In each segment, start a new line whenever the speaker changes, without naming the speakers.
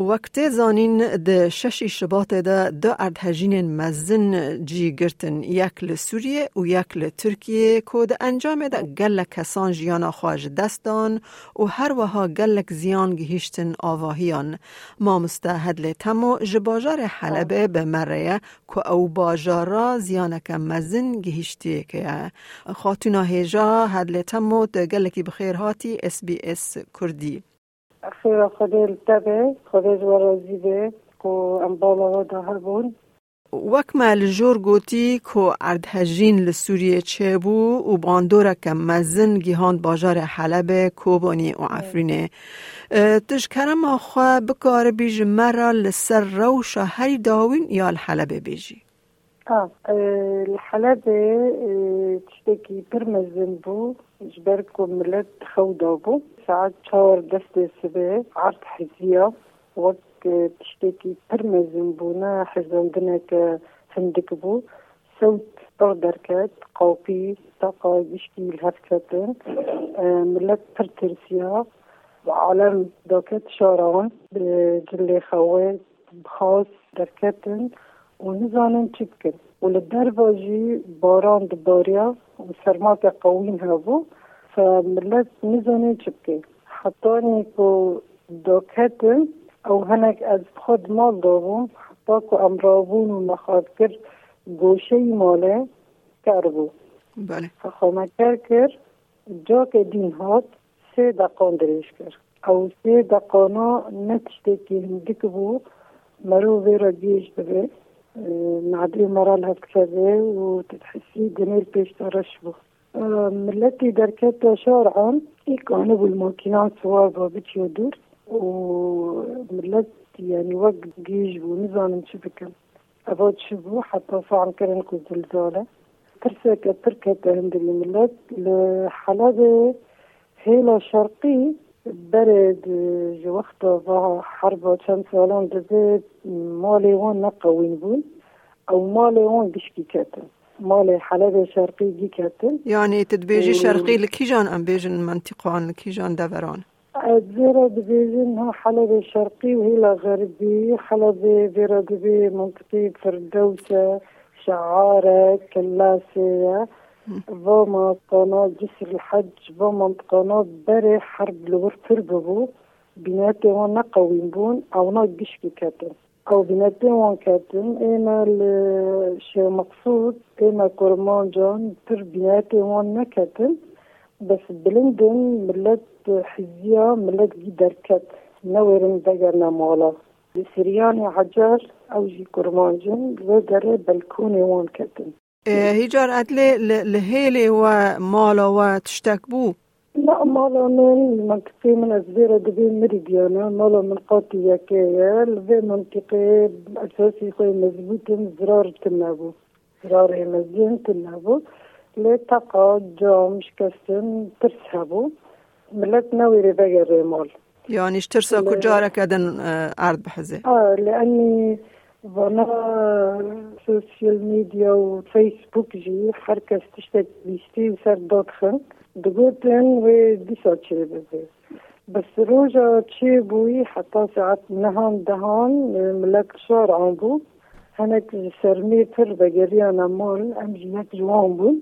وقت زانین د ششی شبات ده دو اردهجین مزن جی گرتن یک لسوریه و یک لترکیه که ده انجام ده گلک کسان جیانا خواج دستان و هر وها گلک زیان گهیشتن آواهیان. ما مستهد لتمو جباجار حلبه به مره که او باجارا زیانک مزن گهیشتی که خاتونا هیجا هد لتمو ده گلکی بخیر هاتی اس بی اس کردی.
خیر خدا التبه خدا جوارازی به کو ام بالا دا هر بون.
وک ما لجور گوتی کو اردهجین لسوریه چه بو و باندوره که مزن گیهان باجار حلب کوبانی و کرم آخوا بکار بیج مرا لسر روشا هری داوین یا الحلب بیجی.
الحلب تشتكي برمزن بو جبركم ملت خودا بو ساعات شاور دست سبه عرض حزية وقت تشتكي برمزن بونا حزندنا كهندك بو. صوت بغدركت قوبي طاقة بشكي الهفكتن ملت برترسيا وعالم داكت شاران بجلي خوات بخاص دركتن و نزانن چی بکن. و لدربا جی باران دباریا و سرما که قوین هبو. نزانن چی بکن حتی نیکو داکتن او هنک از خود مال دارون حتی که امرابون و مخواد کر گوشه ماله کربو
بله.
فخوامه کر کر جا که دین هات سه دقان دریش کر او سه دقانا نتشته که هندک بو مرو ویرا گیش ببه معدي مرة لها كذا وتتحسي ملتی درکت شارعان ایکانه بول ماکینان سوار بابت یادور و ملت یعنی وقت گیج بو نزانم چی بکن. اوا چی بو؟ حتی فعل کرن کو زلزاله. ترسك تركت هند ملت لحلب هيلا شرقي برد جو وقتا ظهر حرب كم سالان دزي مالي وان نقوين بون. أو مالي وان بشكي مالي حلب شرقي جي كاتن
يعني تدبيجي شرقي لكيجان ام بيجن منطقان لكيجان دوران.
زيرا دبيجن ها حلب شرقي وهي غربي حلب زيرا دبي منطقي فردوسة شعارة فما قناة جسر الحج قناة بري حرب لور ترببو بناتي وانا قوين بون او نا قشكي كاتن او بناتي وان كاتن انا الشي مقصود انا كرمان جان تر بناتي وان كاتن بس بلندن ملت حزية ملت جدر كات نورن دقرنا مولا سرياني عجار او جي كرمان جان وقري بلكوني وان كاتن
هیجار ادله لهیلی و مالا و تشتک بو
لا مالا من منطقي من الزيرة دبي مريديانا مالا من قاطي يكايا لبي منطقي أساسي خوي مزبوط زرار تنابو زرار مزين تنابو لتقا جام شكستن ترسهبو ملت نويري بقى مال
يعني اشترسا كجارك ادن أرض بحزي.
آه لأني وأنا سوشيال ميديا وفيسبوك جي حركة تشتت بيشتي وصار The good plan ve diş açıbızı. Besiroja çi buyi hatta saat nehan dehan millet şar an bu. Henek sermi pir ve geriye namol em jinek jwan bu.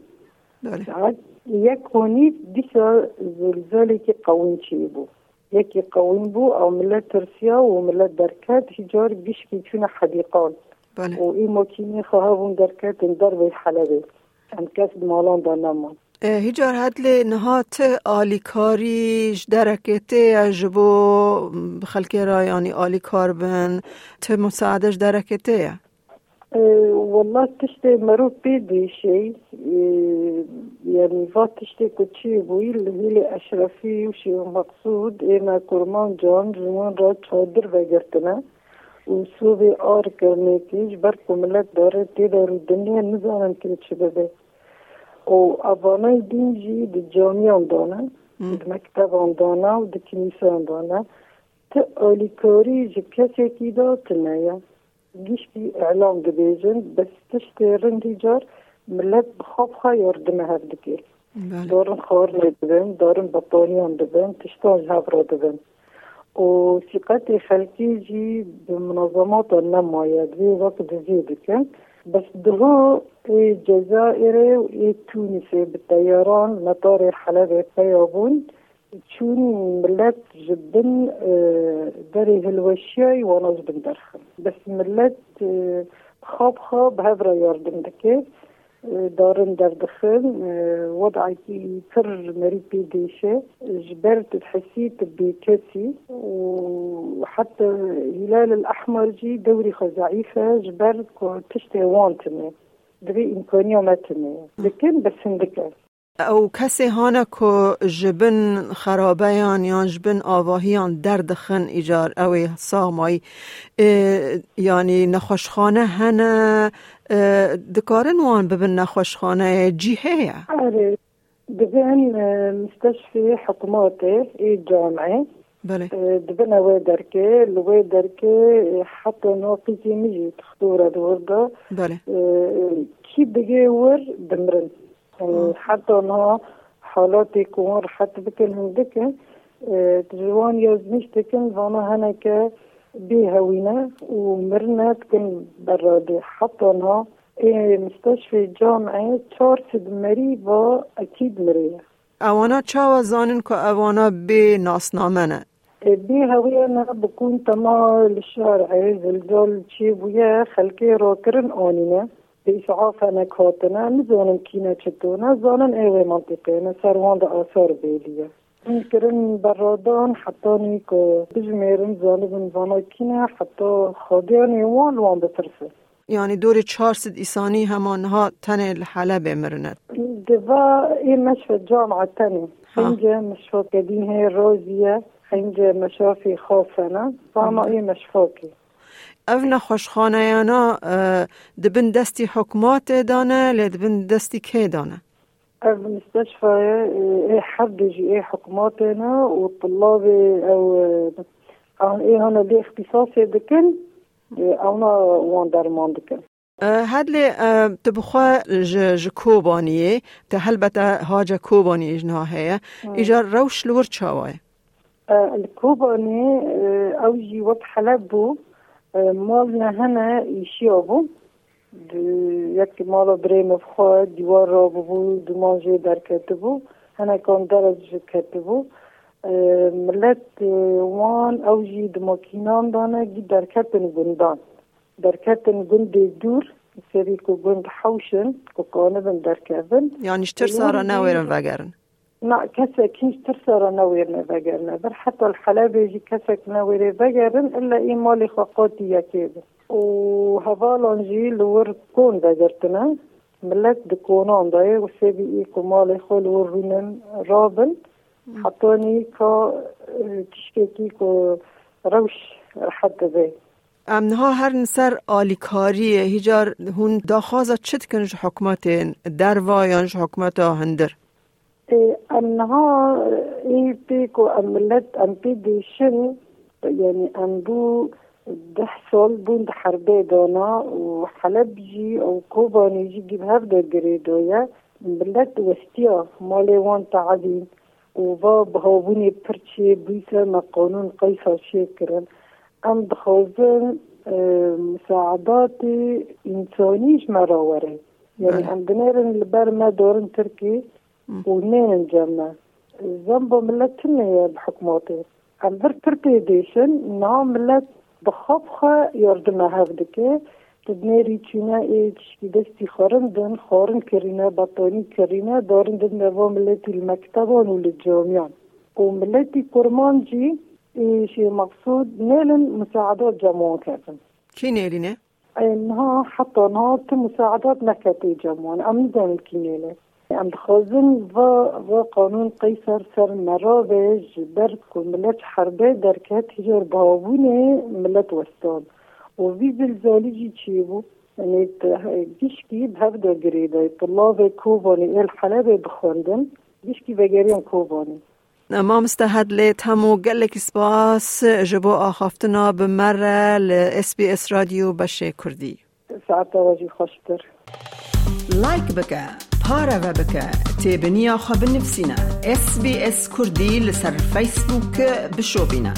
Saat yek honi dişa zelzeleki kavun çi bu. Yeki kavun bu av millet tirsiya ve millet derkat hicar bişki
çuna hadiqal.
و إيمو كيني خواهبون دركات درب الحلبة أن كسب مالان دا نمان
هجار هدل نهات آلیکاریش درکته اجبو خلکی را یعنی آلیکار بن ته مساعدش درکته
أه والله تشتي مرو بيدي شيء يعني فات تشتي كتشي بوي اللي هي أشرفي وشي مقصود إنا كرمان جان جنون را چادر بگرتنا وصوبي آر کرنے جبر کملت داره تی دارو دنیا نزانن که چه بده. و ابانای دین جی د جامیان دانه د مکتبان دانه و د کنیسان دانه. ته آلیکاری جی کسی کی دا تنیا گیشتی اعلام دبیجن بس تشتی رندی جار ملت بخواب خواه یاردم هف دکر بله. دارن خار دبن دارن بطانیان دبن تشتان هفرا دبن. و ثقت خلقی جی به منظمات نماید. وی وقت زیده کن بس دغو إيه جزائري وإيه تونسي بالطيران مطار حلب طيابون تشون ملات جدا آه، داري هالوشاي وأنا جدا درخم بس ملات آه، خاب خاب هذرا ياردن دكي دارن در دخل وضعي تر مري بيديشة جبرت تحسيت بكسي وحتى الهلال الأحمر جي دوري خزعيفة جبرت تشتي وانتمي دبي إمكانية متني لكن بس هندكه
أو کسی هانه که جبن خرابیان یا جبن آواهیان دردخن ایجار أو سامای یعنی نخوشخانه هنه دکارن وان ببن نخوشخانه جیهه
آره دبن مستشفى حكوماتي جامعة
بله.
دبن وي دركي لوي دركي حتى نو قيتي مجي تخطورة دوردا
بله.
كي بقي ور؟ دمرن. حتى انها حالات كون حتى بكن هندك جوان يزمش تكن وانا هناك بهوينا ومرنا برادي حتى انها مستشفى جامعة چهارصد مريض اكيد مريض
اوانا چاوا زانن که اوانا به ناسنامنه
بي هوية أنا بكون تما للشارع زلزال شي ويا خلقي روكرن آنينه بإسعاف أنا كاتنا نزانم كينا چطونا زانن ايوه منطقه أنا سروان دا آثار بيليه ممكن برادان حتى نيكو بجميرن زانبن زانا كينا حتى خاديان يوان لوان بترسه.
یعنی دور 400 ایسانی همانها تن الحلب مرند
دفا ايه مشفى جامعة تاني خنجة مشفى قديمة روزية خنجة مشافي خافنة فاما ايه مشفاكي
او نخوشخانه یانا دبن دستی حکمات دانه لدبن دستی که دانه؟
المستشفى إيه حبج إيه, إيه، حكمات هنا والطلاب أو آه، إيه هنا دي اختصاصي دكن إيه، أو أنا وان درمان دكن
أه، هاد لي أه، تبخوا ج كوبانية تهلبتا هاجا كوبانية جناهية إجا روش لور تشاوي
الكوباني أو جي وقت حلبو مالنا هنا يشيابو. یکی مالا بریم بخواه دیوار را ببو دو مانجه در کتبو هنه کان درج کتبو ملت وان اوجی دماکینان دانه گی در کتن گندان در کتن گند دور سری کو گند حوشن کو کانبن در کتن
یعنی شتر سارا نویرن وگرن؟
نا كسا كيش ترسر نوير نفجرنا بر حتى الحلاب يجي كسك نوير فجرن إلا خاقاتي يكيد وهفالانجي لور كون فجرتنا ملت دكونان داي وسيبي إيه كمالي خول ورونن رابن حطاني كا تشكيكي كو روش حتى بي
امنها هر نسر آلیکاریه هیجار هون داخوازا چت کنش حکمت در وایانش حکمت هندر
انها اي بيكو املت ام بيديشن يعني ام بو بيحصل بوند حربية دانا وحلبجي أو كوباني جي جيب هفدا جريدويا بلد وستيا مالي وان تعدين وباب هاوني برشي بيسا ما قانون قيسا شكرا أم بخوزن مساعدات إنسانيش مراوري يعني هم بنيرن البر ما دورن تركي ونين نجمع زنبو ملت تنيا بحكماتي أم بر تركي ديشن نعم ملت بخافخة يردنا هفدكي تدنيري تشينا ايه تشكي دستي خارن دن خارن كرينا بطاني كرينا دارن دن نوا ملتي المكتبان وللجامعان وملتي كرمان جي ايه شي مقصود نيلن مساعدات جامعان كاتن
كي نيلينه؟
انها حتى انها مساعدات نكاتي جامعان ام ندان كينيله ام خازن و و قانون قیصر سر مرابج در ملت حربه در کت هجار باوونه ملت وستان و وی زلزالی جی چی بو؟ يعني جيشكي بهبدا قريدة طلاب كوباني الحلبة بخوندن جيشكي بقريان كوباني
ما مستهد ليت همو قلك سباس جبو آخافتنا بمرة ل اس بي اس راديو بشي كردي
ساعتا واجي خوشتر
بارا بك تابنيا خب نفسنا اس بي اس كردي لسر فيسبوك بشوبنا